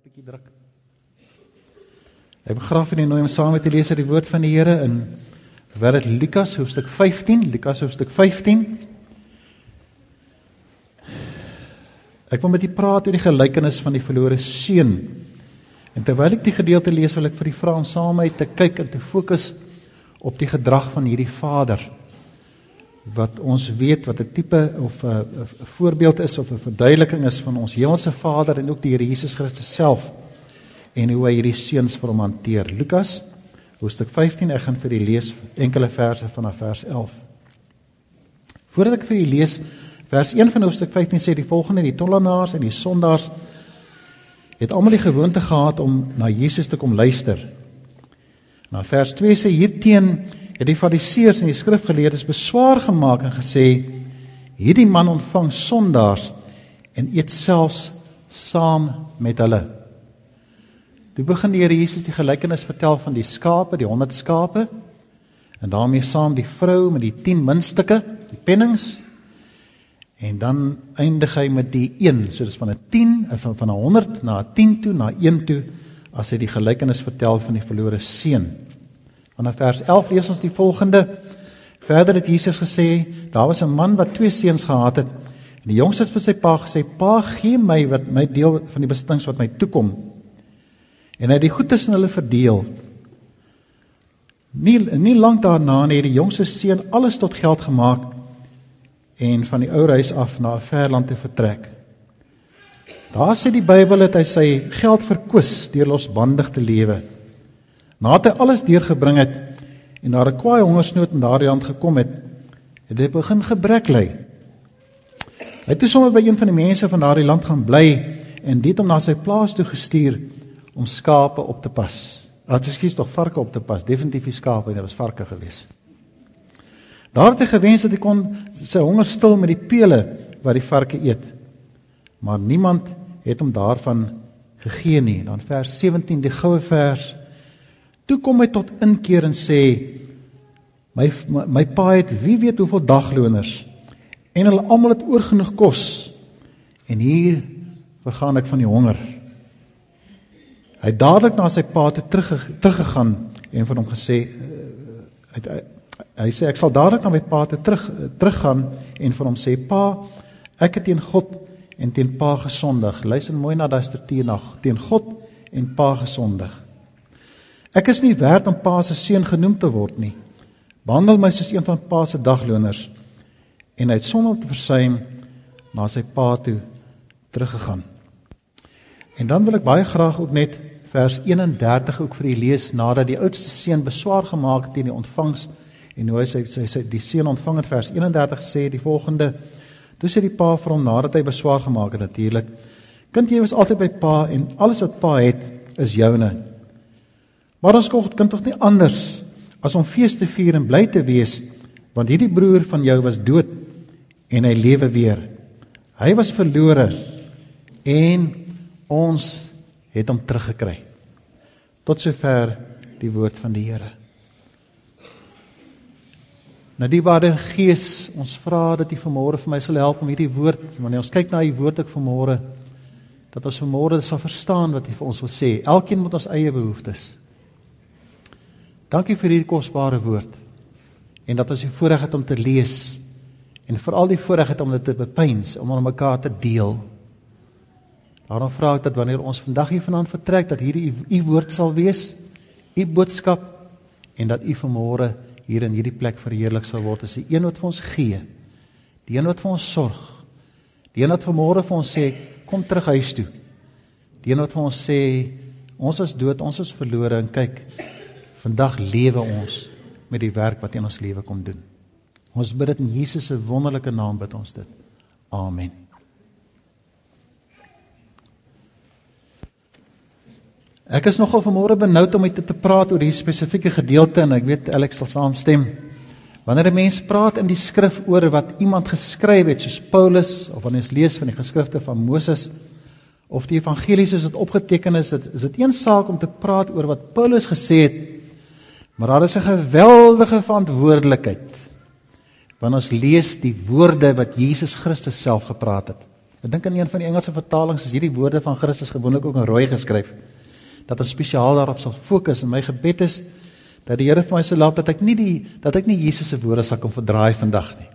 knoppietjie druk. Ek begraaf en nooi om saam met te lees uit die woord van die Here in wat dit Lukas hoofstuk 15, Lukas hoofstuk 15. Ek wil met u praat oor die gelykenis van die verlore seun. En terwyl ek die gedeelte lees, wil ek vir u vra om saam met my te kyk en te fokus op die gedrag van hierdie vader wat ons weet wat 'n tipe of 'n voorbeeld is of 'n verduideliking is van ons hemelse Vader en ook die Here Jesus Christus self en hoe hy hierdie seuns vir hom hanteer. Lukas hoofstuk 15 ek gaan vir u lees enkele verse vanaf vers 11. Voordat ek vir u lees vers 1 van hoofstuk 15 sê die volgende die tollenaars en die sondaars het almal die gewoonte gehad om na Jesus te kom luister. Na vers 2 sê hierteen het die fariseërs en die skrifgeleerdes beswaar gemaak en gesê hierdie man ontvang sondaars en eet selfs saam met hulle. Toe begin die Here Jesus die gelykenis vertel van die skape, die 100 skape en daarmee saam die vrou met die 10 muntstukke, die pennings. En dan eindig hy met die 1, so dis van 'n 10 van van 'n 100 na 'n 10 toe na 1 toe as hy die gelykenis vertel van die verlore seun. Vanaf vers 11 lees ons die volgende. Verder het Jesus gesê, daar was 'n man wat twee seuns gehad het. En die jongste het vir sy pa gesê: "Pa, gee my wat my deel van die besittings wat my toekom." En hy het die goed tussen hulle verdeel. Nie nie lank daarna het die jongste seun alles tot geld gemaak en van die ou huis af na 'n ver land te vertrek. Daar sê die Bybel dat hy sy geld verkwis deur losbandig te lewe. Nadat hy alles deurgebring het en daar 'n kwaai hongersnood in daardie land gekom het, het hy begin gebrek ly. Hy het sommer by een van die mense van daardie land gaan bly en dit hom na sy plaas toe gestuur om skape op te pas. Wat is skies tog varke op te pas? Definitief nie skape nie, dit was varke gewees. Daar het hy gewens dat hy kon sy honger stil met die pele wat die varke eet. Maar niemand het hom daarvan gegee nie. Dan vers 17, die goue vers Toe kom hy tot inkeer en sê my my, my pa het wie weet hoeveel dagloners en hulle almal het oorgenoeg kos en hier vergaan ek van die honger. Hy het dadelik na sy pa toe terug teruggegaan en vir hom gesê hy hy, hy sê ek sal dadelik na my pa toe terug teruggaan en vir hom sê pa ek het teen God en teen pa gesondig. Luister mooi na daai na teen God en pa gesondig. Ek is nie werd om pa se seun genoem te word nie. Behandel my soos een van pa se dagloners. En hy het sonder te versuim na sy pa toe teruggegaan. En dan wil ek baie graag ook net vers 31 ook vir u lees nadat die oudste seun beswaar gemaak het teen die ontvangs en hoe hy sy sy, sy die seun ontvang het vers 31 sê die volgende Toe sê die pa vir hom nadat hy beswaar gemaak het natuurlik Kind jy was altyd by pa en alles wat pa het is joune Maar ons kan tog nie anders as om fees te vier en bly te wees want hierdie broer van jou was dood en hy lewe weer. Hy was verlore en ons het hom teruggekry. Tot sover die woord van die Here. Nou die Vader Gees, ons vra dat U vanmôre vir my sal help om hierdie woord, wanneer ons kyk na U woord ek vanmôre, dat ons vanmôre sal verstaan wat U vir ons wil sê. Elkeen met ons eie behoeftes. Dankie vir hierdie kosbare woord. En dat ons die voorreg het om te lees en veral die voorreg het om dit te bepeins, om aan mekaar te deel. Daarom vra ek dat wanneer ons vandag hier vanaand vertrek dat hierdie u woord sal wees, u boodskap en dat u vanmôre hier in hierdie plek verheerlik sal word as die een wat vir ons gee, die een wat vir ons sorg, die een wat vanmôre vir ons sê kom terug huis toe. Die een wat vir ons sê ons is dood, ons is verlore en kyk Vandag lewe ons met die werk wat in ons lewe kom doen. Ons bid dit in Jesus se wonderlike naam bid ons dit. Amen. Ek is nogal vanmôre benoud om met te praat oor hierdie spesifieke gedeelte en ek weet Alex sal saamstem. Wanneer 'n mens praat in die skrif oor wat iemand geskryf het soos Paulus of wanneer ons lees van die geskrifte van Moses of die evangelies soos dit opgeteken is, is dit een saak om te praat oor wat Paulus gesê het Maar daar is 'n geweldige verantwoordelikheid wanneer ons lees die woorde wat Jesus Christus self gepraat het. Ek dink in een van die Engelse vertalings is hierdie woorde van Christus gewoonlik ook in rooi geskryf. Dat ons spesiaal daarop sal fokus en my gebed is dat die Here vir my sal laat dat ek nie die dat ek nie Jesus se woorde sal kom verdraai vandag nie.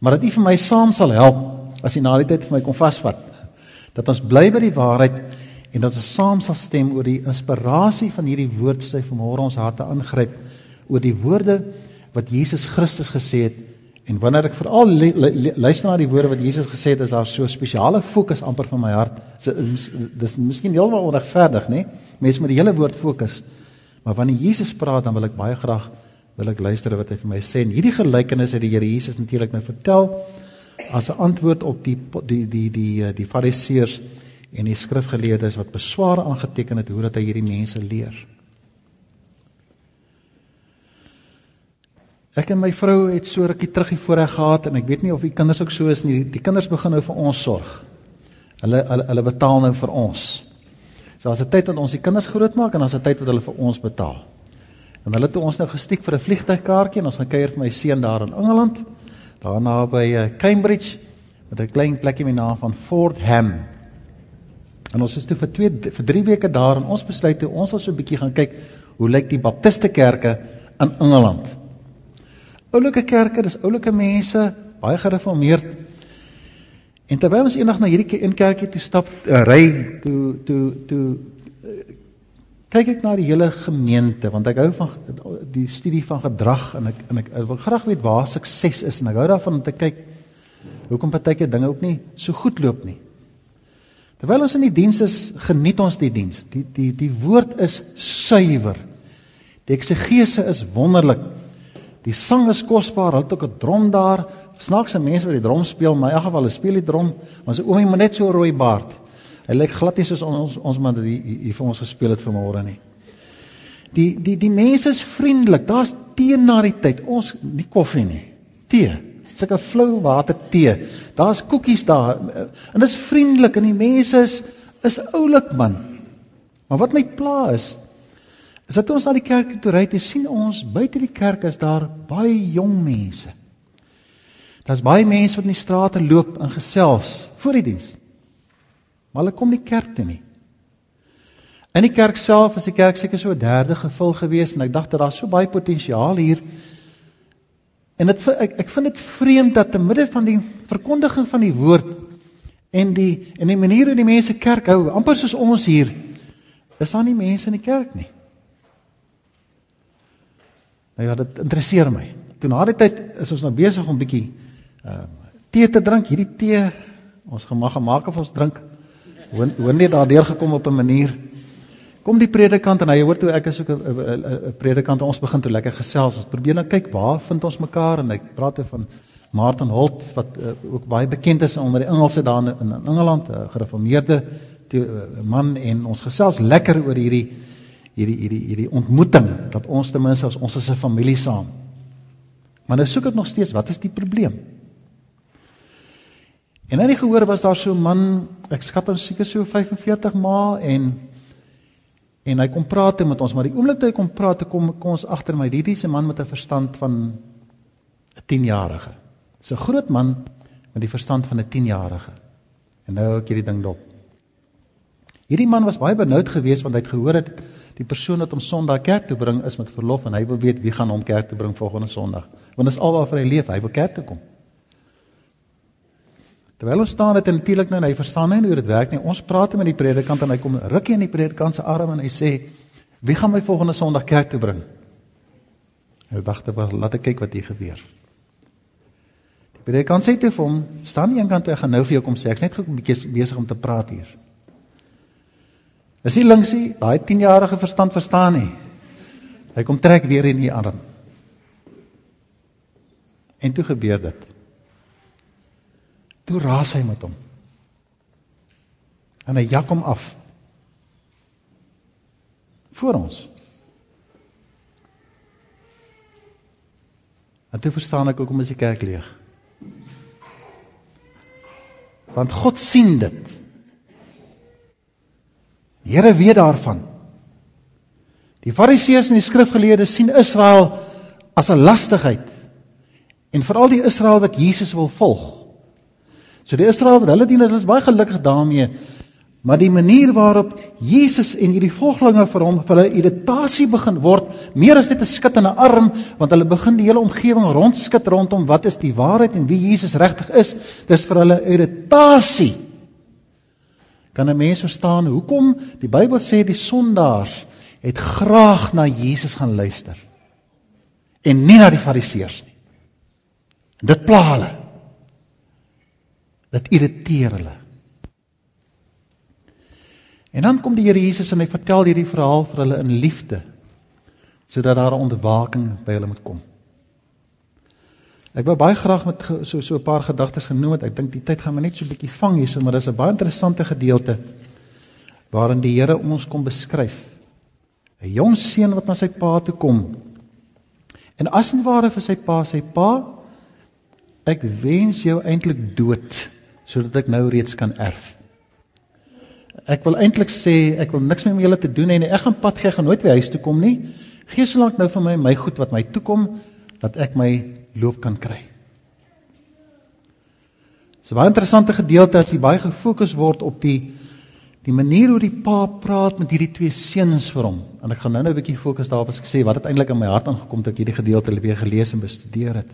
Maar dat U vir my saam sal help as U na die tyd vir my kom vasvat. Dat ons bly by die waarheid en dat ons saam sal stem oor die inspirasie van hierdie woord sy vanmôre ons harte aangryp oor die woorde wat Jesus Christus gesê het. En wanneer ek veral luister na die woorde wat Jesus gesê het is daar so 'n spesiale fokus amper van my hart. Dis miskien heeltemal onregverdig nê mense met die hele woord fokus. Maar wanneer Jesus praat dan wil ek baie graag wil ek luister wat hy vir my sê. En hierdie gelykenis het die Here Jesus natuurlik nou vertel as 'n antwoord op die die die die die fariseërs en die skrifgeleerdes wat besware aangeteken het hoe dat hy hierdie mense leer. Ek en my vrou het so rukkie terug hier voorreg gehad en ek weet nie of die kinders ook so is nie. Die kinders begin nou vir ons sorg. Hulle hulle hulle betaal nou vir ons. So as 'n tyd wat ons die kinders grootmaak en as 'n tyd wat hulle vir ons betaal. En hulle het ons nou gestiek vir 'n vliegtuigkaartjie en ons gaan kuier vir my seun daar in Engeland. Daarna by eh, Cambridge met 'n klein plekkie met die naam van Fordham. En ons is toe vir 2 vir 3 weke daar en ons besluit toe ons wil so 'n bietjie gaan kyk hoe lyk die baptiste kerke in Engeland. Oulike kerke, dis oulike mense, baie gereformeerd. En terwyl ons eendag na hierdie een kerkie toe stap, uh, ry toe toe toe uh, kyk ek na die hele gemeente want ek hou van die studie van gedrag en ek en ek, ek wil graag weet waar sukses is en ek hou daarvan om te kyk hoekom partyke dinge ook nie so goed loop nie. Terwyl ons in die diens is, geniet ons die diens. Die die die woord is suiwer. Die eksegese is wonderlik. Die sang is kosbaar. Hulle het ook 'n drom daar. Snaakse mense wat die drom speel, maar in elk geval hulle speel die drom. Sy oomie moet net so rooi baard. Hy lyk glad nie soos ons ons man wat hier vir ons gespeel het vanmôre nie. Die die die mense is vriendelik. Daar's tee na die tyd. Ons nie koffie nie. Tee sulke flou water tee. Daar's koekies daar. En dit is vriendelik en die mense is is oulik man. Maar wat my pla is is dat ons na die kerk toe ry te sien ons buite die kerk is daar baie jong mense. Daar's baie mense wat in die strate loop en gesels voor die diens. Maar hulle kom nie kerk toe nie. In die kerk self is die kerk seker so 'n derde gevul gewees en ek dink dat daar so baie potensiaal hier En dit ek ek vind dit vreemd dat te midde van die verkondiging van die woord en die en die manier hoe die mense kerk hou, amper soos ons hier, is daar nie mense in die kerk nie. Nou ja, dit interesseer my. Toe na die tyd is ons nou besig om bietjie ehm uh, tee te drink. Hierdie tee ons gemaak gemaak of ons drink. Hoor hoor net daardeur gekom op 'n manier Kom die predikant en hy hoor toe ek is ook 'n predikant ons begin toe lekker gesels. Ons probeer nou kyk waar vind ons mekaar en ek praat oor van Martin Holt wat uh, ook baie bekend is onder die Engelse daar in, in Engeland, 'n gereformeerde uh, man en ons gesels lekker oor hierdie hierdie hierdie hierdie ontmoeting dat ons ten minste as ons as 'n familie saam. Maar nou soek ek nog steeds wat is die probleem? En nou nie gehoor was daar so 'n man, ek skat hom seker so 45 ma en En hy kom praat met ons, maar die oomblik toe hy kom praat, kom kom ons agter my, hierdie is 'n man met 'n verstand van 'n 10-jarige. Dis 'n groot man met die verstand van 'n 10-jarige. En nou ek hierdie ding dop. Hierdie man was baie benoud geweest want hy het gehoor dat die persoon wat hom Sondag kerk toe bring is met verlof en hy wil weet wie gaan hom kerk toe bring volgende Sondag. Want dit is alwaar hy leef, hy wil kerk toe kom. Terwyl ons staan dit natuurlik nou en hy verstaan nie hoe dit werk nie. Ons praat met die predikant en hy kom rukkie in die predikant se arm en hy sê: "Wie gaan my volgende Sondag kerk toe bring?" Hy dagte, "Laat ek kyk wat hier gebeur." Die predikant sê toe vir hom: "Staan nie eenkant toe, ek gaan nou vir jou kom sê. Ek's net gou 'n bietjie besig om te praat hier." Is hy linksie, daai 10-jarige verstand verstaan nie. Hy kom trek weer in die arm. En toe gebeur dit. Toe raas hy met hom. En hy jak hom af. Voor ons. En toe verstaan ek hoekom is die kerk leeg. Want God sien dit. Die Here weet daarvan. Die Fariseërs en die skrifgeleerdes sien Israel as 'n lastigheid. En veral die Israel wat Jesus wil volg So die Israel wat hulle dien, hulle is baie gelukkig daarmee. Maar die manier waarop Jesus en hierdie volgelinge vir hom vir hulle irritasie begin word, meer as net 'n skit in 'n arm, want hulle begin die hele omgewing rondskit rondom wat is die waarheid en wie Jesus regtig is, dis vir hulle irritasie. Kan 'n mens verstaan hoekom die Bybel sê die sondaars het graag na Jesus gaan luister en nie na die fariseërs nie. Dit pla hulle. Dit irriteer hulle. En dan kom die Here Jesus en hy vertel hierdie verhaal vir hulle in liefde sodat daar 'n ontwaking by hulle moet kom. Ek wou baie graag met so so 'n paar gedagtes genoem het. Ek dink die tyd gaan my net so 'n bietjie vang hierso, maar dis 'n baie interessante gedeelte waarin die Here ons kom beskryf. 'n Jong seun wat na sy pa toe kom. En as en ware vir sy pa sê pa, ek wens jou eintlik dood sodat ek nou reeds kan erf. Ek wil eintlik sê ek wil niks meer met julle te doen hê nie. Ek gaan pad gee, gaan nooit weer huis toe kom nie. Gee solank nou vir my my goed wat my toe kom dat ek my loop kan kry. Dis 'n baie interessante gedeelte as jy baie gefokus word op die die manier hoe die pa praat met hierdie twee seuns vir hom. En ek gaan nou-nou 'n bietjie fokus daarop as ek sê wat het eintlik in my hart aangekom toe ek hierdie gedeelte weer gelees en bestudeer het.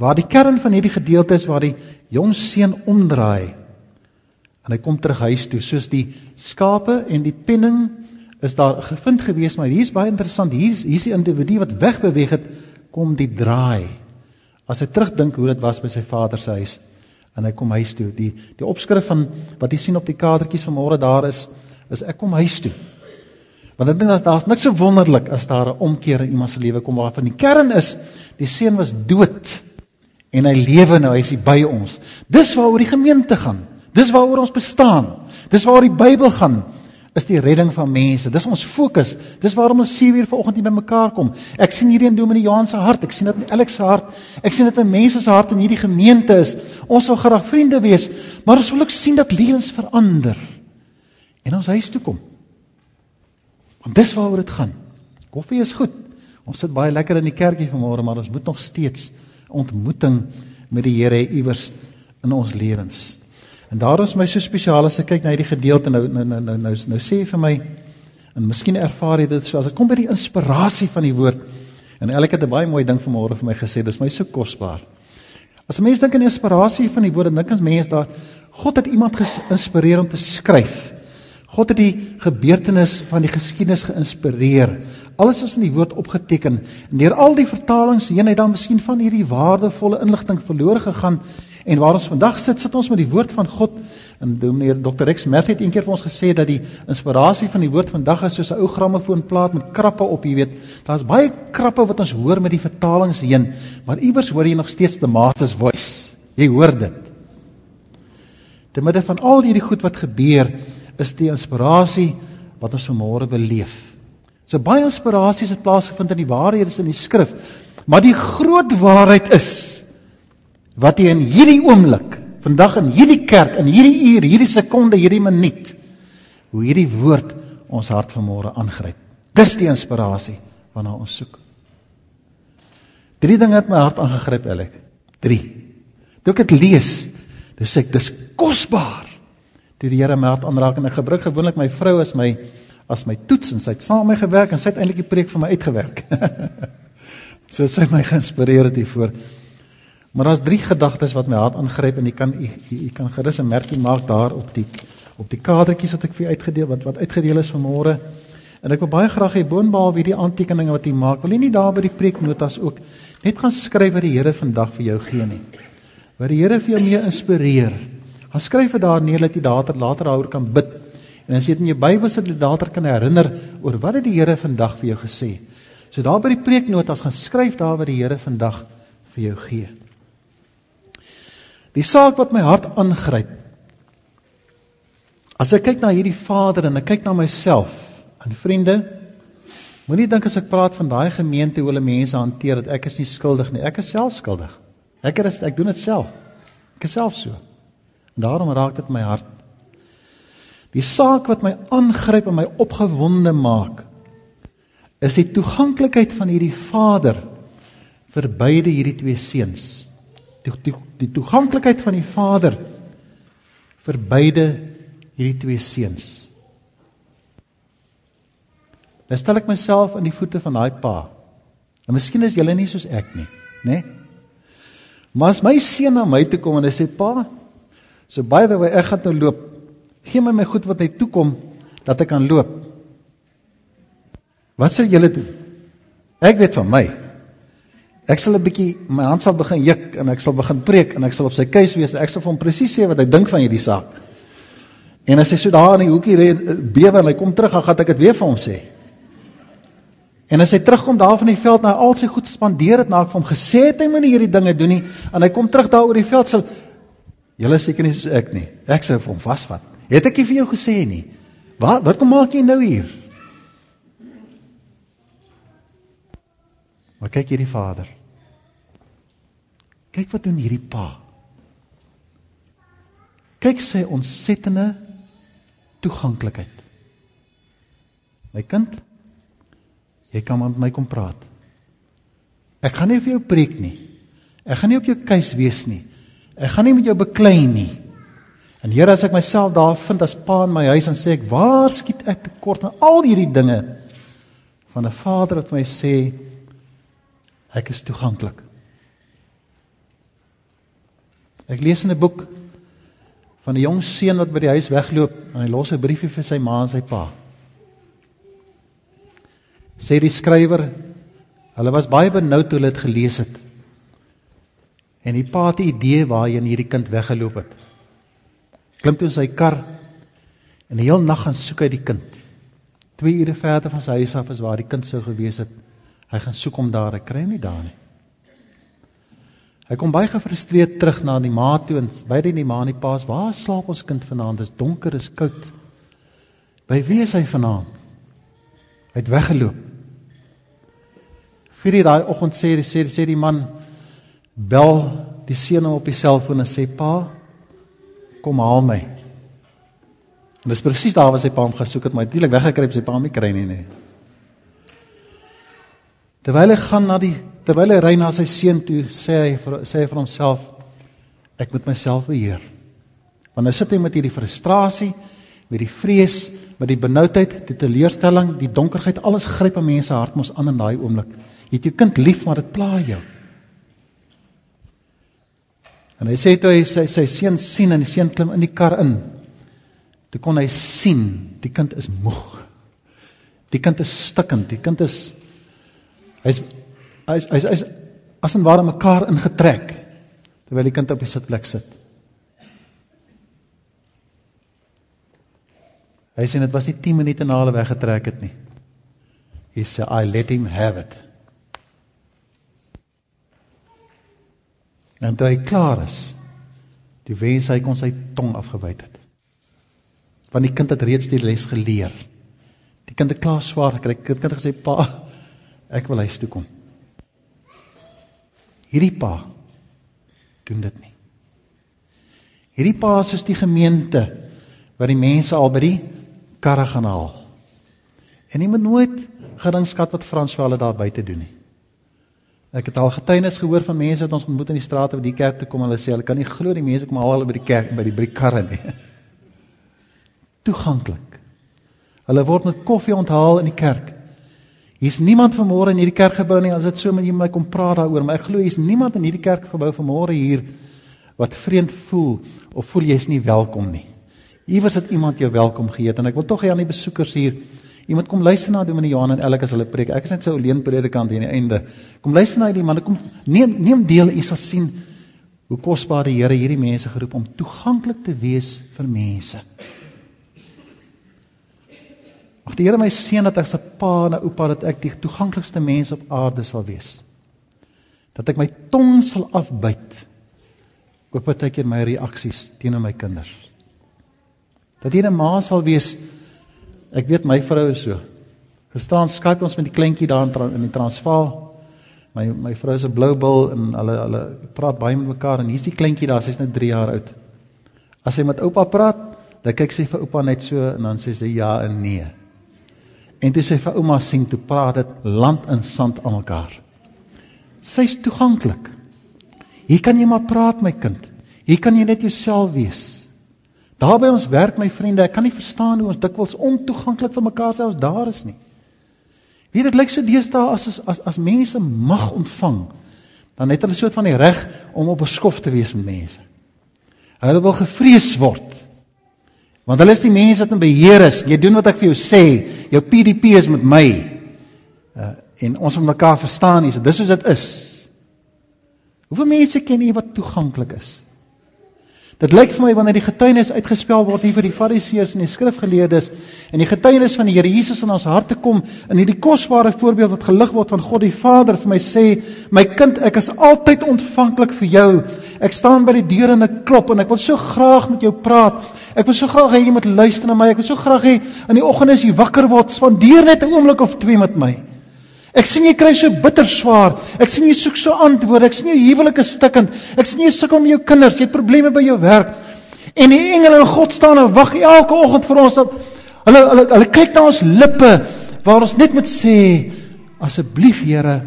Waar die kern van hierdie gedeelte is waar die jong seun omdraai En hy kom terug huis toe soos die skape en die penning is daar gevind gewees, maar hier's baie interessant. Hier's hier's die individu wat wegbeweeg het, kom die draai. As hy terugdink hoe dit was by sy vader se huis en hy kom huis toe. Die die opskrif van wat jy sien op die kadertjies vanmôre daar is is ek kom huis toe. Want ek dink daar's niks so wonderlik as daar 'n omkeer in iemand se lewe kom waarvan die kern is die seun was dood en hy lewe nou, hy is by ons. Dis waaroor die gemeente gaan. Dis waaroor ons bestaan. Dis waaroor die Bybel gaan. Is die redding van mense. Dis ons fokus. Dis waarom ons 7 uur vanoggend hier bymekaar kom. Ek sien hierdie in Dominee Johan se hart. Ek sien dit in Alex se hart. Ek sien dit in mense se hart in hierdie gemeente is. Ons wil graag vriende wees, maar ons wil ook sien dat lewens verander. En ons huis toe kom. Want dis waaroor dit gaan. Koffie is goed. Ons sit baie lekker in die kerkie vanmôre, maar ons moet nog steeds ontmoeting met die Here iewers in ons lewens. En daarom is my so spesiaal as ek kyk na hierdie gedeelte nou nou nou nou nou, nou sê vir my en miskien ervaar jy dit so as ek kom by die inspirasie van die woord en elke het 'n baie mooi ding vanmôre vir my gesê dis my so kosbaar. As 'n mens dink aan die inspirasie van die woord dan dink ons mense daar God het iemand geïnspireer om te skryf. God het die gebeurtenis van die geskiedenis geïnspireer. Alles is in die woord opgeteken. En deur al die vertalings heen het dan miskien van hierdie waardevolle inligting verlore gegaan En waar ons vandag sit, sit ons met die woord van God. En dominee Dr. Rex Matthew het eendag vir ons gesê dat die inspirasie van die woord vandag is soos 'n ou grammofoonplaat met krappe op, jy weet. Daar's baie krappe wat ons hoor met die vertalings heen, maar iewers hoor jy nog steeds the master's voice. Jy hoor dit. Te midde van al hierdie goed wat gebeur, is die inspirasie wat ons vanmôre beleef. So baie inspirasies het plaasgevind in die waarhede in die skrif, maar die groot waarheid is wat jy in hierdie oomblik, vandag in hierdie kerk, in hierdie uur, hierdie sekonde, hierdie minuut, hoe hierdie woord ons hart vanmôre aangryp. Dis die inspirasie waarna ons soek. Drie dinge het my hart aangegryp, Elek. 3. Toe ek dit lees, dis ek dis kosbaar. Toe die Here my hart aanraak en ek gebruik gewoonlik my vrou as my as my toets en sy het saam met my gewerk en sy het eintlik die preek vir my uitgewerk. so sy my geïnspireer het hiervoor. Maar daar's drie gedagtes wat my hart aangryp en jy kan jy kan gerus 'n merkie maak daar op die op die kadertjies wat ek vir uitgedeel wat wat uitgedeel is vanmôre. En ek wil baie graag hê boonbehalwe hierdie aantekeninge wat jy maak, wil jy nie daar by die preeknotas ook net gaan skryf wat die Here vandag vir jou gee nie. Wat die Here vir jou mee inspireer. Gaan skryf dit daar neer dat jy later later daaroor kan bid. En as jy dit in jou Bybel sit, jy later kan herinner oor wat het die Here vandag vir jou gesê. So daar by die preeknotas gaan skryf daar wat die Here vandag vir jou gee. Die saak wat my hart aangryp. As ek kyk na hierdie vader en ek kyk na myself, en vriende, moenie dink as ek praat van daai gemeente hoe hulle mense hanteer dat ek is nie skuldig nie. Ek is self skuldig. Ek is ek doen dit self. Ek is self so. En daarom raak dit my hart. Die saak wat my aangryp en my opgewonde maak is die toeganklikheid van hierdie vader vir beide hierdie twee seuns Die die, die toeganklikheid van die Vader vir beide hierdie twee seuns. Dan stel ek myself in die voete van daai pa. En miskien is julle nie soos ek nie, né? Nee? Maar as my seun na my toe kom en hy sê pa, so by the way, ek gaan nou loop. Gee my my goed wat hy toe kom dat ek kan loop. Wat sal julle doen? Ek weet van my. Ek sal 'n bietjie my hand sal begin juk en ek sal begin preek en ek sal op sy keuse wees. Ek sal vir hom presies sê wat hy dink van hierdie saak. En as hy so daar in die hoekie bewe en hy kom terug, dan gaan ek dit weer vir hom sê. En as hy terugkom daar van die veld nou al sy goed spandeer het na ek vir hom gesê het hy moenie hierdie dinge doen nie en hy kom terug daar oor die veld sal julle seker nie soos ek nie. Ek sou vir hom vasvat. Het ek nie vir jou gesê nie? Wat wat kom maak jy nou hier? Maar kyk hierdie vader. Kyk wat doen hierdie pa. Kyk sy ontsettende toeganklikheid. My kind, jy kan met my kom praat. Ek gaan nie vir jou preek nie. Ek gaan nie op jou keus wees nie. Ek gaan nie met jou beklei nie. En Here, as ek myself daar vind as pa in my huis en sê ek, waar skiet ek tekort aan al hierdie dinge van 'n vader wat my sê ek is toeganklik. Ek lees in 'n boek van 'n jong seun wat by die huis wegloop en hy los 'n briefie vir sy ma en sy pa. Sê die skrywer, hulle was baie benoud toe hulle dit gelees het. En die pa het 'n idee waarheen hierdie kind weggeloop het. Klim toe in sy kar en die hele nag gaan soek hy die kind. 2 ure verder van sy huis af is waar die kind sou gewees het. Hy gaan soek hom daar, hy kry hom nie daar nie. Hy kom baie gefrustreerd terug na die ma toe en beide die ma en die pa sê: "Waar slaap ons kind vanaand? Dit is donker, is koud." By wie is hy vanaand? Hy het weggeloop. Vir daai oggend sê sê, sê die man bel die seun op die selfoon en sê: "Pa, kom haal my." En dis presies daar waar sy pa hom gesoek het, maar hy het eintlik weggekruip, sy pa hom nie kry nie nie. Terwyl hy gaan na die terwyl hy ry na sy seun toe, sê hy vir sê hy vir homself ek moet myself beheer. Want nou sit hy met hierdie frustrasie, met die vrees, met die benoudheid, die teleurstelling, die donkerheid, alles gryp aan mense hart mos aan in daai oomblik. Jy het jou kind lief, maar dit pla jou. En hy sê toe hy sy sy seun sien en die seun klim in die kar in. Toe kon hy sien, die kind is moeg. Die kind is stikkend, die kind is Hy's hy's hy's hy's as en ware mekaar ingetrek terwyl die kind op die sitplek sit. Hy sê dit was nie 10 minute na hulle weggetrek het nie. Hy sê I let him have it. En toe hy klaar is, die wens hy kon sy tong afgewyd het. Want die kind het reeds die les geleer. Die kind het klaar swaar gekry. Die kind het gesê pa, Ek wil huis toe kom. Hierdie pa doen dit nie. Hierdie pa is die gemeente wat die mense al by die karre gaan haal. En jy moet nooit geringskat wat Franswa hulle daar buite doen nie. Ek het al getuienis gehoor van mense wat ons ontmoet in die strate by die kerk toe kom en hulle sê hulle kan nie glo die mense kom haal hulle by die kerk by die by die karre nie. Toeganklik. Hulle word met koffie onthaal in die kerk. Hier's niemand vanmôre in hierdie kerkgebou nie as dit so met jy my kom praat daaroor, maar ek glo hier's niemand in hierdie kerkgebou vanmôre hier wat vreemd voel of voel jy's nie welkom nie. Iewers het iemand jou welkom geheet en ek wil tog hê aan die besoekers hier Iemand kom luister na Dominee Johan en elke as hulle preek. Ek is net so alleen predikant hier aan die einde. Kom luister na hierdie manne. Kom neem neem deel. U sal sien hoe kosbaar die Here hierdie mense geroep om toeganklik te wees vir mense. Mag die Here my seën dat ek 'n pa en oupa dat ek die toeganklikste mens op aarde sal wees. Dat ek my tong sal afbyt wat ek in my reaksies teenoor my kinders. Dat hier 'n ma sal wees. Ek weet my vrou is so. Gestaan Skype ons met die kleintjie daar in in die Transvaal. My my vrou is 'n blou bil en hulle hulle praat baie met mekaar en hier's die kleintjie daar, sy's nou 3 jaar oud. As sy met oupa praat, dan kyk sy vir oupa net so en dan sê sy ja en nee. En toe sy vir ouma sien toe praat dit land in sand aan mekaar. Sy's toeganklik. Hier kan jy maar praat my kind. Hier kan jy net jouself wees. Daar by ons werk my vriende, ek kan nie verstaan hoe ons dikwels ontoeganklik vir mekaar selfs daar is nie. Weet dit lyk so deesdae as as as mense mag ontvang, dan het hulle so 'n van die reg om op 'n skof te wees met mense. Hulle wil gevrees word. Want hulle is die mense wat in beheer is. Jy doen wat ek vir jou sê. Jou PDP is met my. Uh, en ons moet mekaar verstaan hier. So dis hoe dit is. Hoeveel mense ken jy wat toeganklik is? Dit lyk vir my wanneer die getuienis uitgespel word hier vir die fariseërs en die skrifgeleerdes en die getuienis van die Here Jesus in ons harte kom in hierdie kosbare voorbeeld wat gelig word van God die Vader vir my sê my kind ek is altyd ontvanklik vir jou. Ek staan by die deur en ek klop en ek wil so graag met jou praat. Ek wil so graag hê jy moet luister na my. Ek wil so graag hê in die oggend as jy wakker word spandeer net 'n oomblik of twee met my Ek sien jy kry so bitter swaar. Ek sien jy soek so antwoorde. Ek sien jou huwelik is stikkend. Ek sien jy sukkel met jou kinders. Jy het probleme by jou werk. En die engele en God staan en wag elke oggend vir ons dat hulle hulle hulle kyk na ons lippe waar ons net moet sê asseblief Here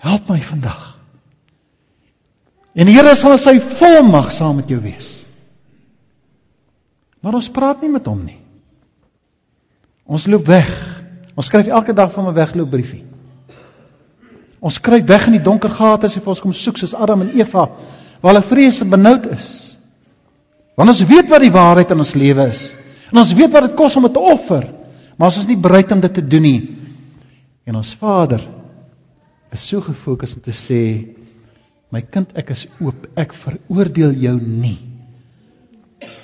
help my vandag. En die Here sal sy volmag saam met jou wees. Maar ons praat nie met hom nie. Ons loop weg. Ons skryf elke dag van 'n wegloopbriefie. Ons kruip weg in die donker gate as ons kom soek soos Adam en Eva waar hulle vrees en benoud is. Want ons weet wat die waarheid in ons lewe is. En ons weet wat dit kos om dit te offer, maar ons is nie bereid om dit te doen nie. En ons Vader is so gefokus om te sê my kind ek is oop, ek veroordeel jou nie.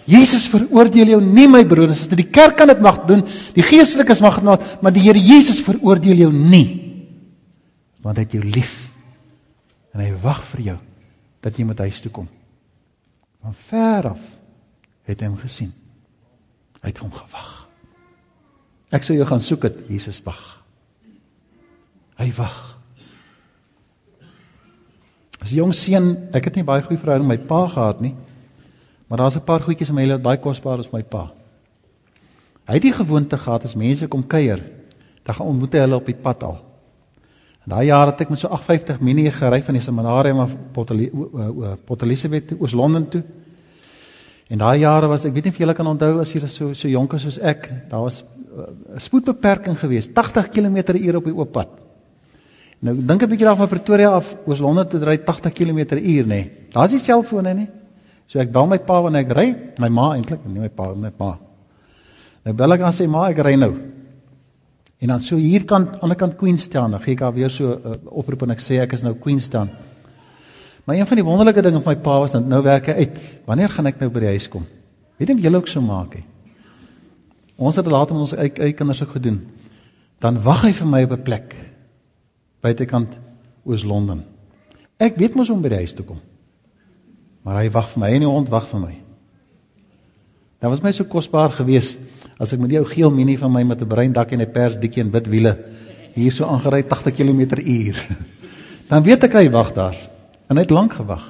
Jesus veroordeel jou nie my broer, as dit die kerk kan dit mag doen, die geestelikes mag dit maar, maar die Here Jesus veroordeel jou nie want hy het jou lief en hy wag vir jou dat jy met huis toe kom. Van ver af het hy hom gesien. Hy het hom gewag. Ek sou jou gaan soek het Jesus wag. Hy wag. As 'n jong seun, ek het nie baie goeie verhouding met my pa gehad nie. Maar daar's 'n paar goedjies in my lewe wat baie kosbaar is my pa. Hy het die gewoonte gehad as mense kom kuier, dan gaan ontmoet hy hulle op die pad al. In daai jare het ek met so 850 Mini gery van die seminarium af Port Elizabeth toe, Oos-London toe. En daai jare was ek weet nie of julle kan onthou as julle so so jonk is soos ek, daar was 'n uh, spoedbeperking geweest, 80 km/h op die oop pad. Nou dink 'n bietjie daar van Pretoria af Oos-London te ry 80 km/h, nê. Nee. Daar's nie selfone nie. So ek bel my pa wanneer ek ry, my ma eintlik, nie my pa, my pa. Nou bel ek aan sy ma, ek ry nou. En dan so hierkant aan die ander kant Queenstown, dan gee ek haar weer so 'n uh, oproep en ek sê ek is nou Queenstown. Maar een van die wonderlike dinge van my pa was dat nou werk hy uit. Wanneer gaan ek nou by die huis kom? Weet jy julle ook so maak hè? Ons het laat met ons eie, eie kinders ook gedoen. Dan wag hy vir my op 'n plek buitekant Oos-London. Ek weet mos om by die huis toe kom. Maar hy wag vir my en die hond wag vir my. Dit was my so kosbaar geweest as ek met jou geel mini van my met 'n bruin dak en 'n pers dikkie en wit wiele hier so aangery 80 km/h. Dan weet ek hy wag daar. En hy het lank gewag.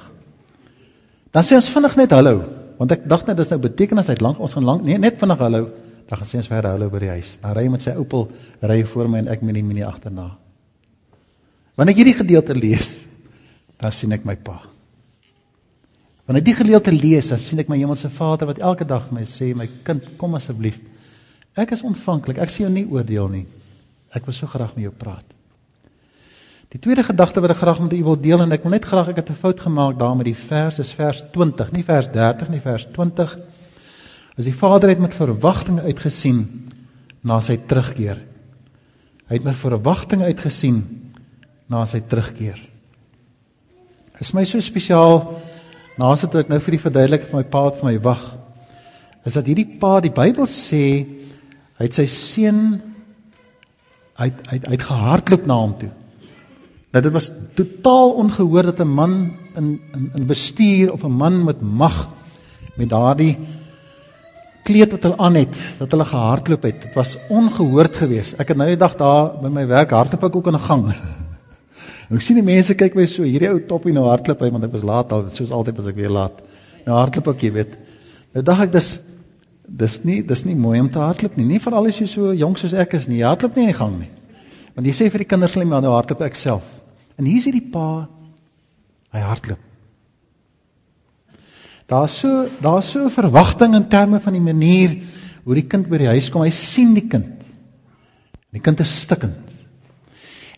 Dan sê ons vinnig net hallo, want ek dink net dis nou beteken as hy lank ons gaan lank nee net vinnig hallo, dan gaan sê ons verder hallo by die huis. Dan ry hy met sy Opel ry voor my en ek met die mini agterna. Wanneer ek hierdie gedeelte lees, dan sien ek my pa. Wanneer ek die gedeelte lees, dan sien ek my hemelse Vader wat elke dag vir my sê, my kind, kom asseblief Ek is ontvanklik. Ek sien jou nie oordeel nie. Ek wil so graag met jou praat. Die tweede gedagte wat ek graag met u wil deel en ek wil net graag ek het 'n fout gemaak daar met die vers is vers 20, nie vers 30 nie, vers 20. As die Vader het met verwagting uitgesien na sy terugkeer. Hy het met verwagting uitgesien na sy terugkeer. Is my so spesiaal nasit ek nou vir die verduideliking van my pa wat vir my wag. Is dat hierdie pa die Bybel sê Hy het sy seun hy het, hy het, hy het gehardloop na hom toe. Nou dit was totaal ongehoor dat 'n man in in in bestuur of 'n man met mag met daardie kleed wat hulle aan het, dat hulle gehardloop het. Dit was ongehoord geweest. Ek het nou die dag daar by my werk hardloop ek ook in 'n gang. en ek sien die mense kyk my so, hierdie ou toppie nou hardloop hy want ek was laat al, soos altyd as ek weer laat. Nou hardloop ek, jy weet. Nou dink ek dis dis nie dis nie mooi om te hardloop nie. Nie veral as jy so jonk soos ek is nie. Jy hardloop nie in die gang nie. Want jy sê vir die kinders hulle maar nou hardloop ek self. En hier is hierdie pa hy hardloop. Daar's so daar's so 'n verwagting in terme van die manier hoe die kind by die huis kom. Hy sien die kind. Die kind is stikkend.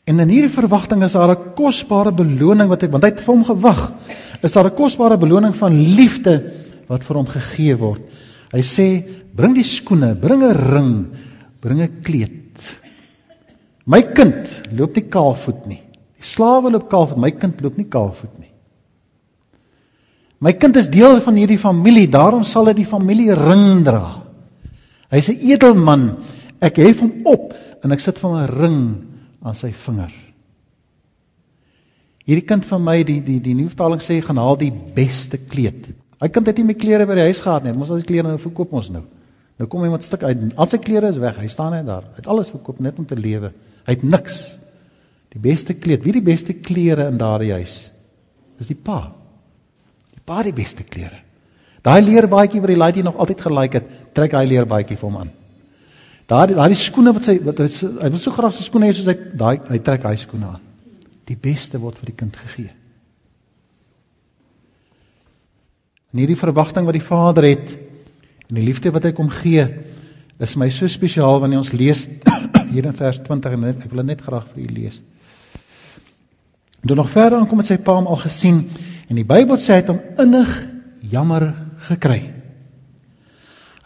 En in hierdie verwagting is daar 'n kosbare beloning wat hy want hy het vir hom gewag. Is daar 'n kosbare beloning van liefde wat vir hom gegee word. Hy sê, "Bring die skoene, bring 'n ring, bring 'n kleed." My kind loop nie kaalvoet nie. Die slawe loop kaalvoet, my kind loop nie kaalvoet nie. My kind is deel van hierdie familie, daarom sal hy die familie ring dra. Hy's 'n edelman. Ek hef hom op en ek sit van 'n ring aan sy vinger. Hierdie kind van my, die die die nuwe vertaling sê gaan haal die beste kleed. Hy kind het nie my klere by die huis gehad nie. Ons al die klere nou verkoop ons nou. Nou kom iemand stuk uit. Al sy klere is weg. Hy staan net daar. Hy het alles verkoop net om te lewe. Hy het niks. Die beste kleed. Wie die beste klere in daardie huis? Dis die pa. Die pa die beste klere. Daai leerbaadjie wat die laaitjie nog altyd gelike het, trek hy leerbaadjie vir hom aan. Daai daai skoene wat sy wat hy, hy wil so graag sy skoene hê soos hy daai hy trek hy skoene aan. Die beste word vir die kind gegee. En hierdie verwagting wat die Vader het en die liefde wat hy kom gee, is my so spesiaal wanneer ons lees hier in vers 20 en ek wil dit net graag vir u lees. En toe nog verder aankom het sy pa hom al gesien en die Bybel sê hy het hom innig jammer gekry.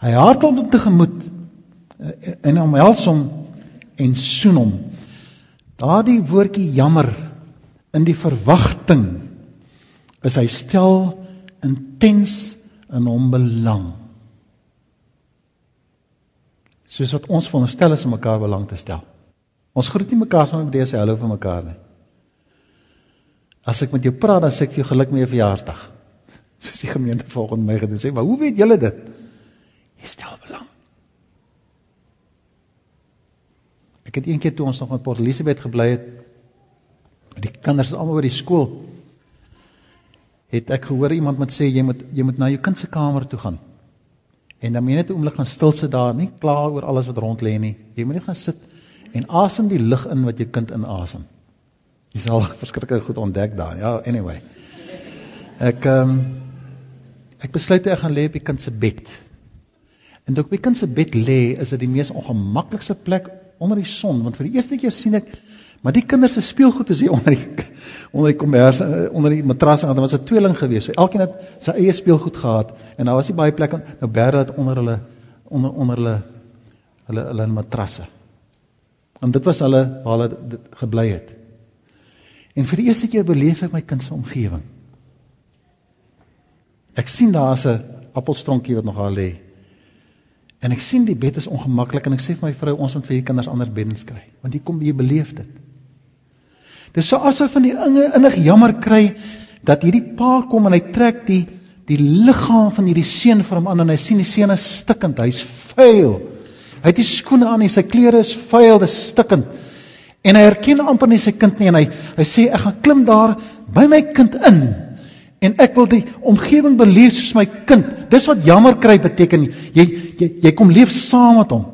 Hy hartel hom tegemoet eh, en omhels hom en soen hom. Daardie woordjie jammer in die verwagting is hy stel intens in hom belang. Soos wat ons veronderstel is om mekaar belang te stel. Ons groet nie mekaar sommer met sê hallo vir mekaar nie. As ek met jou praat, dan sê ek vir jou geluk met jou verjaarsdag. Soos die gemeente volgens my gedoen sê, "Maar hoe weet julle dit?" Jy stel belang. Ek het eendag toe ons nog in Port Elizabeth gebly het, die kinders is almal by die skool. Het ek gehoor iemand met sê jy moet jy moet na jou kind se kamer toe gaan. En dan moet jy net 'n oomblik gaan stil sit daar, nie kla oor alles wat rond lê nie. Jy moet net gaan sit en asem die lug in wat jou kind inasem. Jy sal verskriklik goed ontdek daar. Ja, anyway. Ek ehm um, Ek besluit ek gaan lê op die kind se bed. En toe ek die kind se bed lê, is dit die mees ongemaklikste plek onder die son, want vir die eerste keer sien ek maar die kinders se speelgoed is hier onder die onder die kombers eh, onder die matras en daar was 'n tweeling gewees. So elkeen het sy eie speelgoed gehad en daar was nie baie plek nou bære dit onder hulle onder onder hulle hulle hulle matrasse. En dit was hulle waar hulle dit gebly het. En vir die eerste keer beleef ek my kind se omgewing. Ek sien daar's 'n appelstronkie wat nog daar lê. En ek sien die bed is ongemaklik en ek sê vir my vrou ons moet vir hierdie kinders ander beddens kry want hier kom jy beleef dit. Dis so asof van die inge innig jammer kry dat hierdie pa kom en hy trek die die liggaam van hierdie seun vir hom aan en hy sien die seun is stikkend, hy's vuil. Hy het die skoene aan en sy klere is vuil, dis stikkend. En hy herken amper nie sy kind nie en hy hy sê ek gaan klim daar by my kind in en ek wil die omgewing beleef soos my kind. Dis wat jammer kry beteken. Jy jy jy kom leef saam met hom.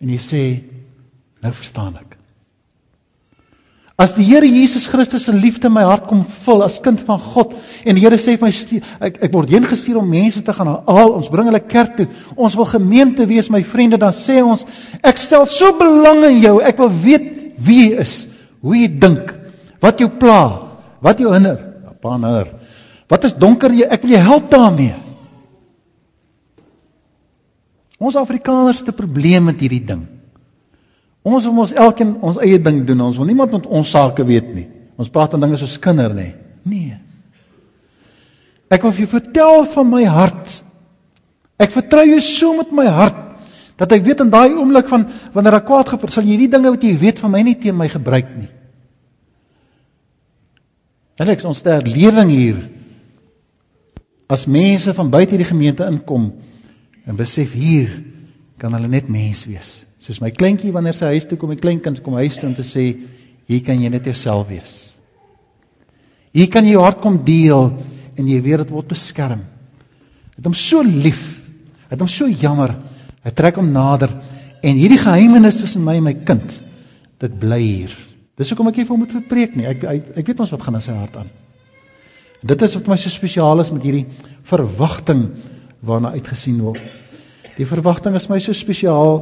En jy sê nou verstaan ek. As die Here Jesus Christus se liefde my hart kom vul as kind van God en die Here sê vir my ek ek word heen gestuur om mense te gaan haal, ons bring hulle kerk toe. Ons wil gemeente wees, my vriende, dan sê ons ek stel so belang in jou. Ek wil weet wie jy is, hoe jy dink, wat jou pla, wat jou hinder. Pa hinder. Wat is donker jy? Ek wil jou help daarmee. Ons Afrikaners het 'n probleem met hierdie ding. Ons wil ons elkeen ons eie ding doen. Ons wil niemand met ons sake weet nie. Ons praat van dinge soos kinder, nê? Nee. Ek wil vir jou vertel van my hart. Ek vertrou jou so met my hart dat ek weet in daai oomblik van wanneer ek kwaad gepraat sal jy die dinge wat jy weet van my nie teen my gebruik nie. Alex, ons ster lewing hier as mense van buite die gemeente inkom en besef hier kan hulle net mens wees. Soos my kleintjie wanneer sy huis toe kom, my kleinkind kom huis toe om te sê hier kan jy net jouself wees. Hier kan jy jou hart kom deel en jy weet dit word beskerm. Het hom so lief. Het hom so jammer. Hy trek hom nader en hierdie geheimenis tussen my en my kind dit bly hier. Dis hoekom ek hier vir hom moet verpreek nie. Ek ek, ek weet ons wat gaan in sy hart aan. Dit is wat my so spesiaal is met hierdie verwagting waarna uitgesien word. Die verwagting is my so spesiaal.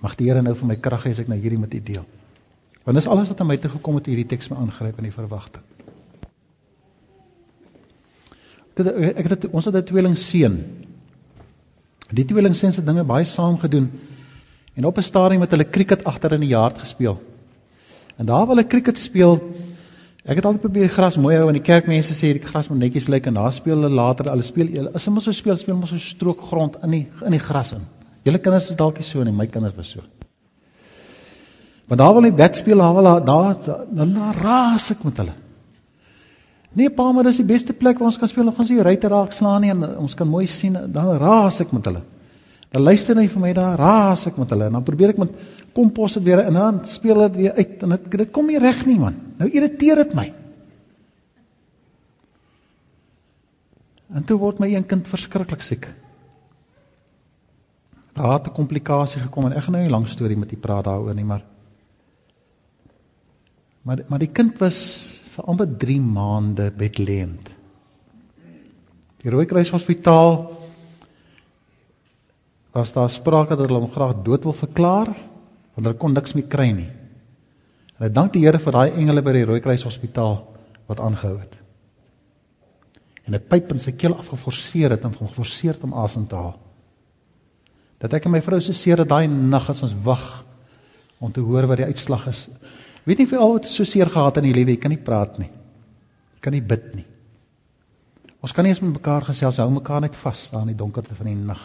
Mag die Here nou vir my krag gee as ek nou hierdie met u deel. Want dis alles wat aan my toe gekom het hierdie teks my aangryp in die verwagting. Ek het, ek het ons het 'n tweeling seun. Die tweeling seun se dinge baie saam gedoen. En op 'n stadium het hulle cricket agter in die yard gespeel. En daar waar hulle cricket speel, ek het altyd probeer gras mooi hou en die kerkmense sê die gras moet netjies lyk en daar speel hulle later, hulle speel as hulle mos so speel, speel mos so strook grond in die in die gras in. Julle kinders is dalk nie so nie, my kinders was so. Maar daar wil nie bed speel, daar wil daar dan raas ek met hulle. Nee pa, maar dis die beste plek waar ons kan speel. Ons gaan se ruiter raak slaan nie en ons kan mooi sien dan raas ek met hulle. Dan luister hy vir my daar, raas ek met hulle en dan probeer ek met kompos dit weer en dan speel dit weer uit en dit dit kom nie reg nie man. Nou irriteer dit my. En toe word my een kind verskriklik siek. Daar het 'n komplikasie gekom en ek gaan nou nie lank storie met u praat daaroor nie, maar maar maar die kind was vir amper 3 maande bedleend. Die Rooikruis Hospitaal was daar sprake dat hulle hom graag dood wil verklaar want hulle kon niks meer kry nie. En ek dank die Here vir daai engele by die Rooikruis Hospitaal wat aangehou het. En 'n pyp in sy keel afgeforseer het en hom geforseer het om asem te haal. Dat ek en my vrou se seer dat daai nag as ons wag om te hoor wat die uitslag is. Weet nie vir al wat so seer gehad in die lewe, jy kan nie praat nie. Jy kan nie bid nie. Ons kan nie eens met mekaar gesels, hou mekaar net vas daar in die donkerte van die nag.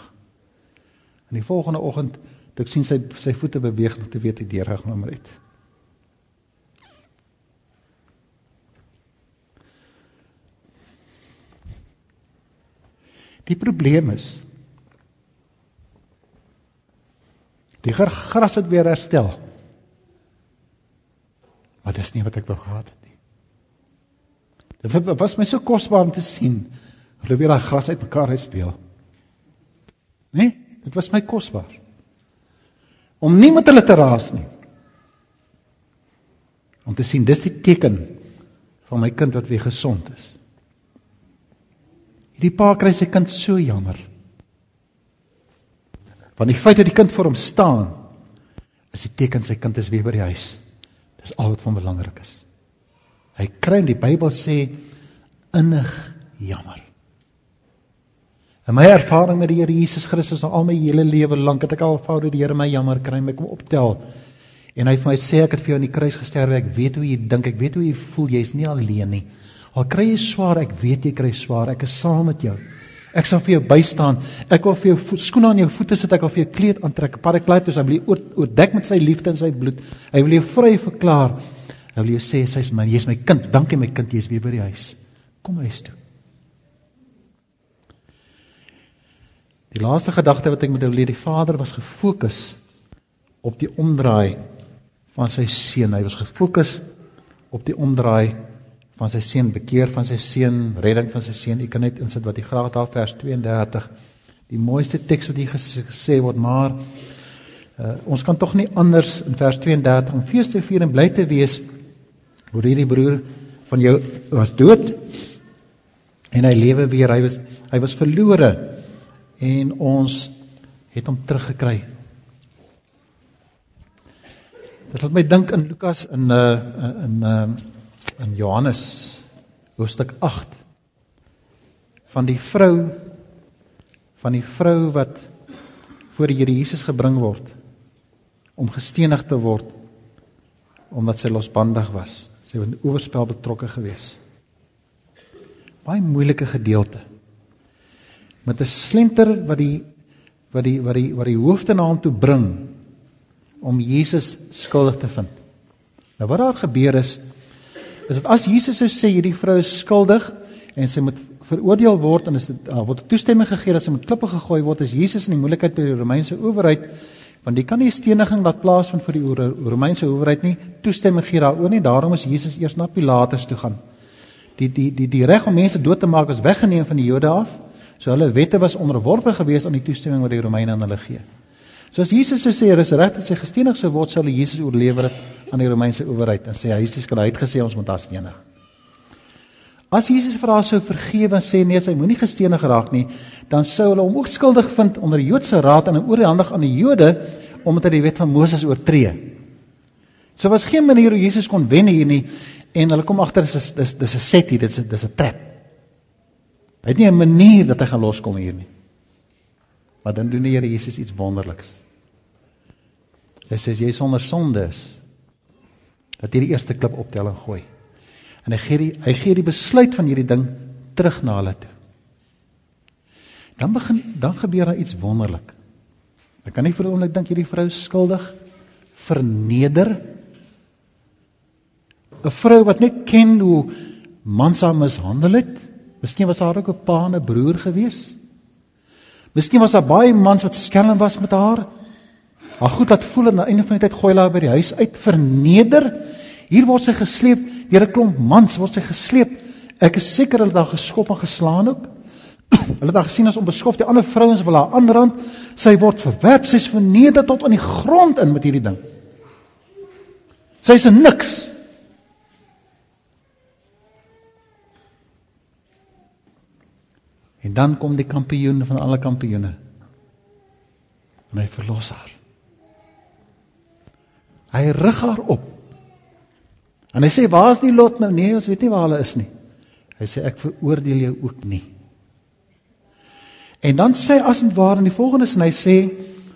En die volgende oggend, toe ek sien sy sy voete beweeg, nog te weet hy deur gegaan maar het. Die probleem is die gras het weer herstel. Maar dis nie wat ek wou gehad het nie. Dit was my so kosbaar om te sien hoe weer daai gras uitmekaar uitspeel. Nee? Dit was my kosbaar. Om nie met hulle te raas nie. Om te sien dis die teken van my kind wat weer gesond is. Hierdie pa kry sy kind so jammer. Want die feit dat die kind voor hom staan is die teken sy kind is weer by die huis. Dis al wat van belangrik is. Hy kry in die Bybel sê innig jammer. In my ervaring met die Here Jesus Christus al my hele lewe lank het ek al fout dat die Here my jammer kry, my kom optel. En hy vir my sê ek het vir jou aan die kruis gesterwe, ek weet hoe jy dink, ek weet hoe jy voel, jy's nie alleen nie. Al kry jy swaar, ek weet jy kry swaar, ek is saam met jou. Ek sal vir jou bystaan. Ek wil vir jou skoene aan jou voete sit, ek wil vir jou kleed aantrek. Parakletos, hy wil jou oordek met sy liefde en sy bloed. Hy wil jou vry verklaar. Hy wil jou sê, sy's my, jy's my kind. Dankie my kind, jy's weer by die huis. Kom huis toe. Die laaste gedagte wat ek met jou leer, die Vader was gefokus op die omdraai van sy seun. Hy was gefokus op die omdraai van sy seun, bekeer van sy seun, redding van sy seun. Ek kan net insit wat hy graag daar vers 32 die mooiste teks wat hier gesê word, maar uh, ons kan tog nie anders in vers 32 om fees te vier en bly te wees oor hierdie broer van jou was dood en hy lewe weer. Hy was hy was verlore en ons het hom teruggekry. Dit laat my dink in Lukas in uh in uh in Johannes hoofstuk 8 van die vrou van die vrou wat voor die Here Jesus gebring word om gestenig te word omdat sy losbandig was. Sy was in oorspel betrokke geweest. Baie moeilike gedeelte met 'n slenter wat die wat die wat die wat die hoofde na hom toe bring om Jesus skuldig te vind. Nou wat daar gebeur is is dit as Jesus sou sê hierdie vrou is skuldig en sy moet veroordeel word en is dit uh, word toestemming gegee dat sy met klippe gegooi word as Jesus in die moeilikheid by die Romeinse owerheid want die kan nie steniging laat plaasvind vir die Romeinse owerheid nie toestemming gee daaroor nie daarom is Jesus eers na Pilatus toe gaan. Die die die die reg om mense dood te maak was weggeneem van die Jode af So hulle wette was onderworpe gewees aan die toestemming wat die Romeine aan hulle gee. So as Jesus sou sê, "Is reg dat sy gestenig sou word," sou hulle Jesus oorlewer het aan die Romeinse owerheid en sê, "Ja, Jesus kan hy het gesê ons moet haar stenig." As Jesus vir haar sou vergewe en sê nee, sy moenie gestenig raak nie, dan sou hulle hom ook skuldig vind onder die Joodse raad en oorhandig aan die Jode omdat hy die wet van Moses oortree. So was geen manier hoe Jesus kon wen hier nie en hulle kom agter dis dis dis 'n set hier, dis dis 'n trap. Hy het nie 'n manier dat hy gaan loskom hier nie. Maar dan doen die Here Jesus iets wonderliks. Hy sê jy sonder sonde is dat jy die eerste klip optelling gooi. En hy gee die hy gee die besluit van hierdie ding terug na hulle toe. Dan begin dan gebeur daar iets wonderlik. Ek kan nie vir 'n oomblik dink hierdie vrou skuldig verneder. 'n Vrou wat net ken hoe mans haar mishandel het. Miskien was haar ook 'n pa en 'n broer gewees. Miskien was daar baie mans wat skelm was met haar. Haar goed laat voel aan die einde van die tyd gooi hulle haar by die huis uit verneder. Hier word sy gesleep deur 'n klomp mans word sy gesleep. Ek is seker hulle het haar geskop en geslaan ook. Hulle het haar gesien as onbeskof. Die ander vrouens wil haar aanrand. Sy word verwerp. Sy's verneder tot aan die grond in met hierdie ding. Sy's 'n niks. En dan kom die kampioen van alle kampioene. En hy verlos haar. Hy rig haar op. En hy sê, "Waar is die lot nou?" Nee, ons weet nie waar hulle is nie. Hy sê, "Ek veroordeel jou ook nie." En dan sê as en waar in die volgende sin hy sê,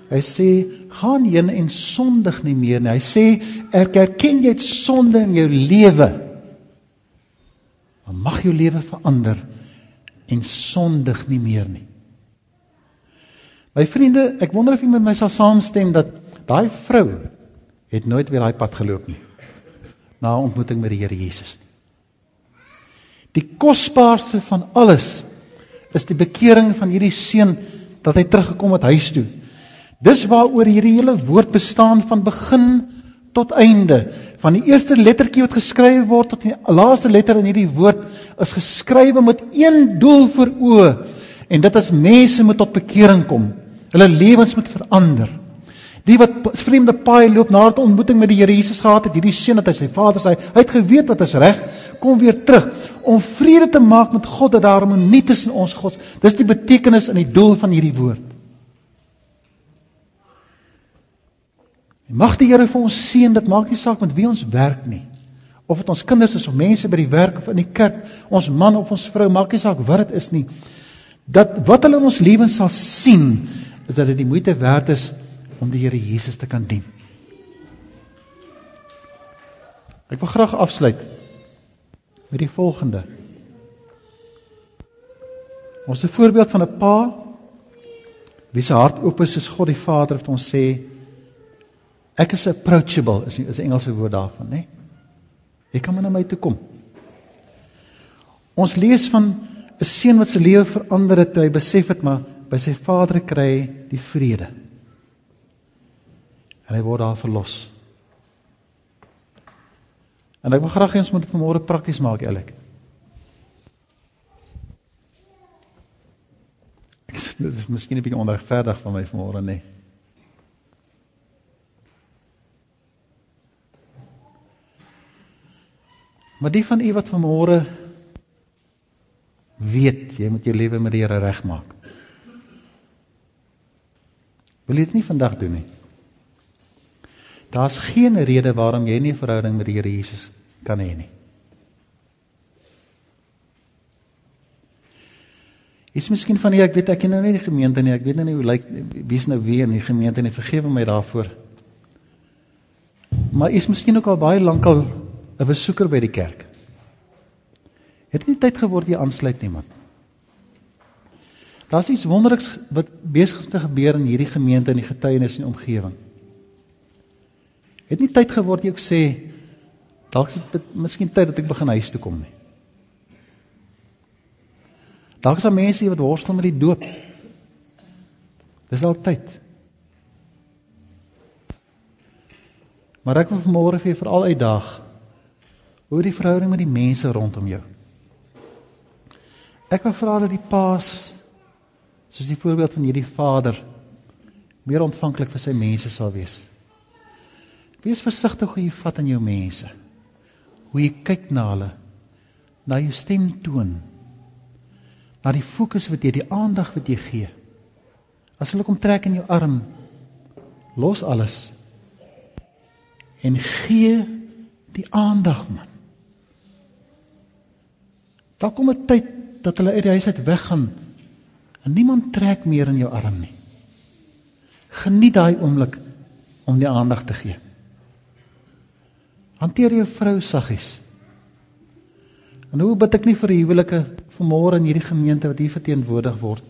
hy sê, "Gaan heen en sondig nie meer nie." Hy sê, "Erken jy het sonde in jou lewe?" Dan mag jou lewe verander en sondig nie meer nie. My vriende, ek wonder of jy met my sal saamstem dat daai vrou het nooit weer daai pad geloop nie na 'n ontmoeting met die Here Jesus nie. Die kosbaarste van alles is die bekering van hierdie seun dat hy teruggekom het huis toe. Dis waaroor hierdie hele woord bestaan van begin tot einde. Van die eerste lettertjie wat geskryf word tot die laaste letter in hierdie woord is geskrywe met een doel voor oë en dit is mense moet tot bekering kom. Hulle lewens moet verander. Die wat vreemde paai loop na 'n ontmoeting met die Here Jesus gehad het, hierdie seun dat hy sy vader sê, hy het geweet wat is reg, kom weer terug om vrede te maak met God dat daar harmonie tussen ons God. Dis die betekenis en die doel van hierdie woord. Mag die Here vir ons seën, dit maak nie saak met wie ons werk nie. Of dit ons kinders is of mense by die werk of in die kerk, ons man of ons vrou, maak nie saak wat dit is nie. Dat wat hulle in ons lewens sal sien, is dat dit die moeite werd is om die Here Jesus te kan dien. Ek wil graag afsluit met die volgende. Ons 'n voorbeeld van 'n pa wie se hart oop is soos God die Vader het ons sê ek is approachable is is 'n Engelse woord daarvan, né? Nee? Jy kan maar na my toe kom. Ons lees van 'n seun wat se lewe verander het toe hy besef het maar by sy vader kry die vrede en hy word daar verlos. En ek wil graag hê ons moet dit vanmôre prakties maak, Elik. Dit is miskien 'n bietjie onregverdig van my vanmôre, nê. Nee. Maar die van u wat vanmôre weet jy moet jou lewe met die Here regmaak. Wil jy dit nie vandag doen nie? Daar's geen rede waarom jy nie 'n verhouding met die Here Jesus kan hê nie. Is miskien van jy ek weet ek ken nou nie die gemeente nie. Ek weet nou nie hoe lyk wie's nou wie in die gemeente nie. Vergewe my daarvoor. Maar is miskien ook al baie lank al 'n besoeker by die kerk. Het nie tyd geword jy aansluit nie man. Daar's iets wonderliks wat besig is te gebeur in hierdie gemeente en die getuienis en die omgewing. Het nie tyd geword jy ook sê dalk is dit miskien tyd dat ek begin huis toe kom nie. Dalk is daar mense wat worstel met die doop. Dis al tyd. Maar ek wil vanmôre vir jou veral uitdaag oor die verhouding met die mense rondom jou. Ek wil vra dat die paas soos die voorbeeld van hierdie vader meer ontvanklik vir sy mense sal wees. Wees versigtig hoe jy vat aan jou mense. Hoe jy kyk na hulle. Na jou stem toon. Na die fokus wat jy, die aandag wat jy gee. As hulle kom trek in jou arm, los alles en gee die aandag man. Daar kom 'n tyd dat hulle uit die huis uit weggaan en niemand trek meer in jou arm nie. Geniet daai oomblik om die aandag te gee. Hanteer jou vrou saggies. En hoe bid ek nie vir huwelike vanmôre in hierdie gemeente wat hier verteenwoordig word.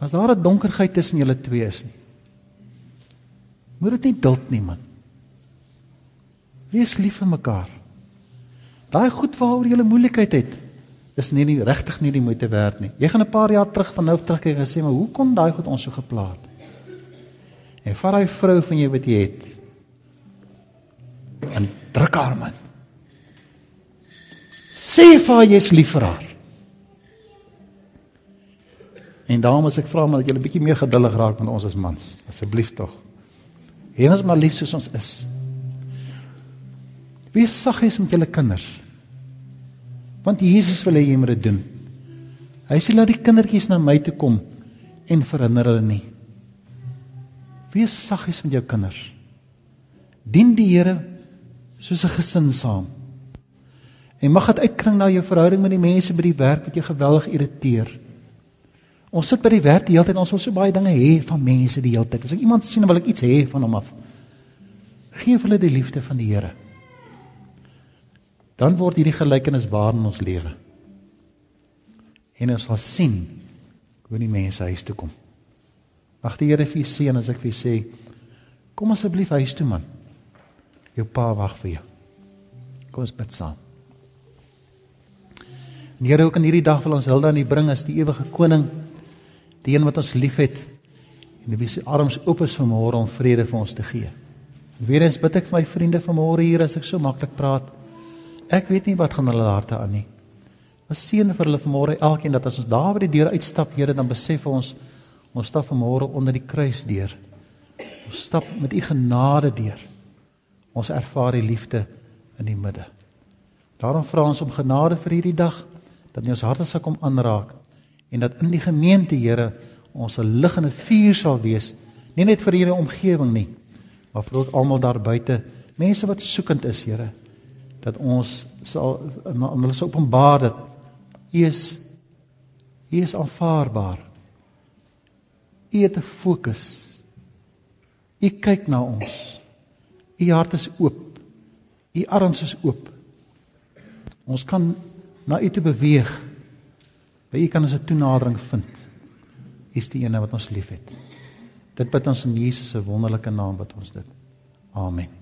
As daar 'n donkerheid tussen julle twee is nie. Moet dit nie duld nie man. Wees lief vir mekaar. Daai goed waaroor jy 'n moeilikheid het, is nie nie regtig nie die moeite werd nie. Jy gaan 'n paar jaar terug van nou terug kyk en sê maar hoe kon daai goed ons so geplaat? En vat daai vrou van jou wat jy het. En druk haar man. Sê vir haar jy's lief vir haar. En dames, ek vra maar dat julle bietjie meer geduldig raak met ons as mans. Asseblief tog. Hê ons maar lief soos ons is. Wees saggies met julle kinders. Want Jesus wil hê jy moet dit doen. Hy sê laat die kindertjies na my toe kom en verhinder hulle nie. Wees saggies met jou kinders. Dien die Here soos 'n gesin saam. En mag dit uitkring na jou verhouding met die mense by die werk wat jou geweldig irriteer. Ons sit by die werk die hele tyd, ons wil so baie dinge hê van mense die hele tyd. As ek iemand sien, wil ek iets hê van hom af. Geef hulle die liefde van die Here dan word hierdie gelykenis waar in ons lewe. En ons sal sien hoe die mense huis toe kom. Mag die Here vir u seën as ek vir u sê kom asseblief huis toe man. Jou pa wag vir jou. Kom ons bid saam. En Here, ook in hierdie dag wil ons Hilda aan u bring as die ewige koning, die een wat ons liefhet en wie se arms oop is vir môre om vrede vir ons te gee. Weerens bid ek vir my vriende van môre hier as ek so maklik praat. Ek weet nie wat gaan hulle harte aan nie. Maar seën vir hulle vanmôre elkeen dat as ons daar by die deur uitstap, Here, dan besef ons ons stap vanmôre onder die kruis deur. Ons stap met u genade deur. Ons ervaar die liefde in die midde. Daarom vra ons om genade vir hierdie dag dat nie ons harte sal kom aanraak en dat in die gemeente, Here, ons 'n lig en 'n vuur sal wees, nie net vir hierdie omgewing nie, maar vir almal daar buite, mense wat soekend is, Here dat ons sal aan hulle sal openbaar dat U is U is aanvaarbaar. U het 'n fokus. U kyk na ons. U hart is oop. U arms is oop. Ons kan na U toe beweeg. By U kan ons 'n toenadering vind. U is die een wat ons liefhet. Dit bid ons in Jesus se wonderlike naam wat ons dit. Amen.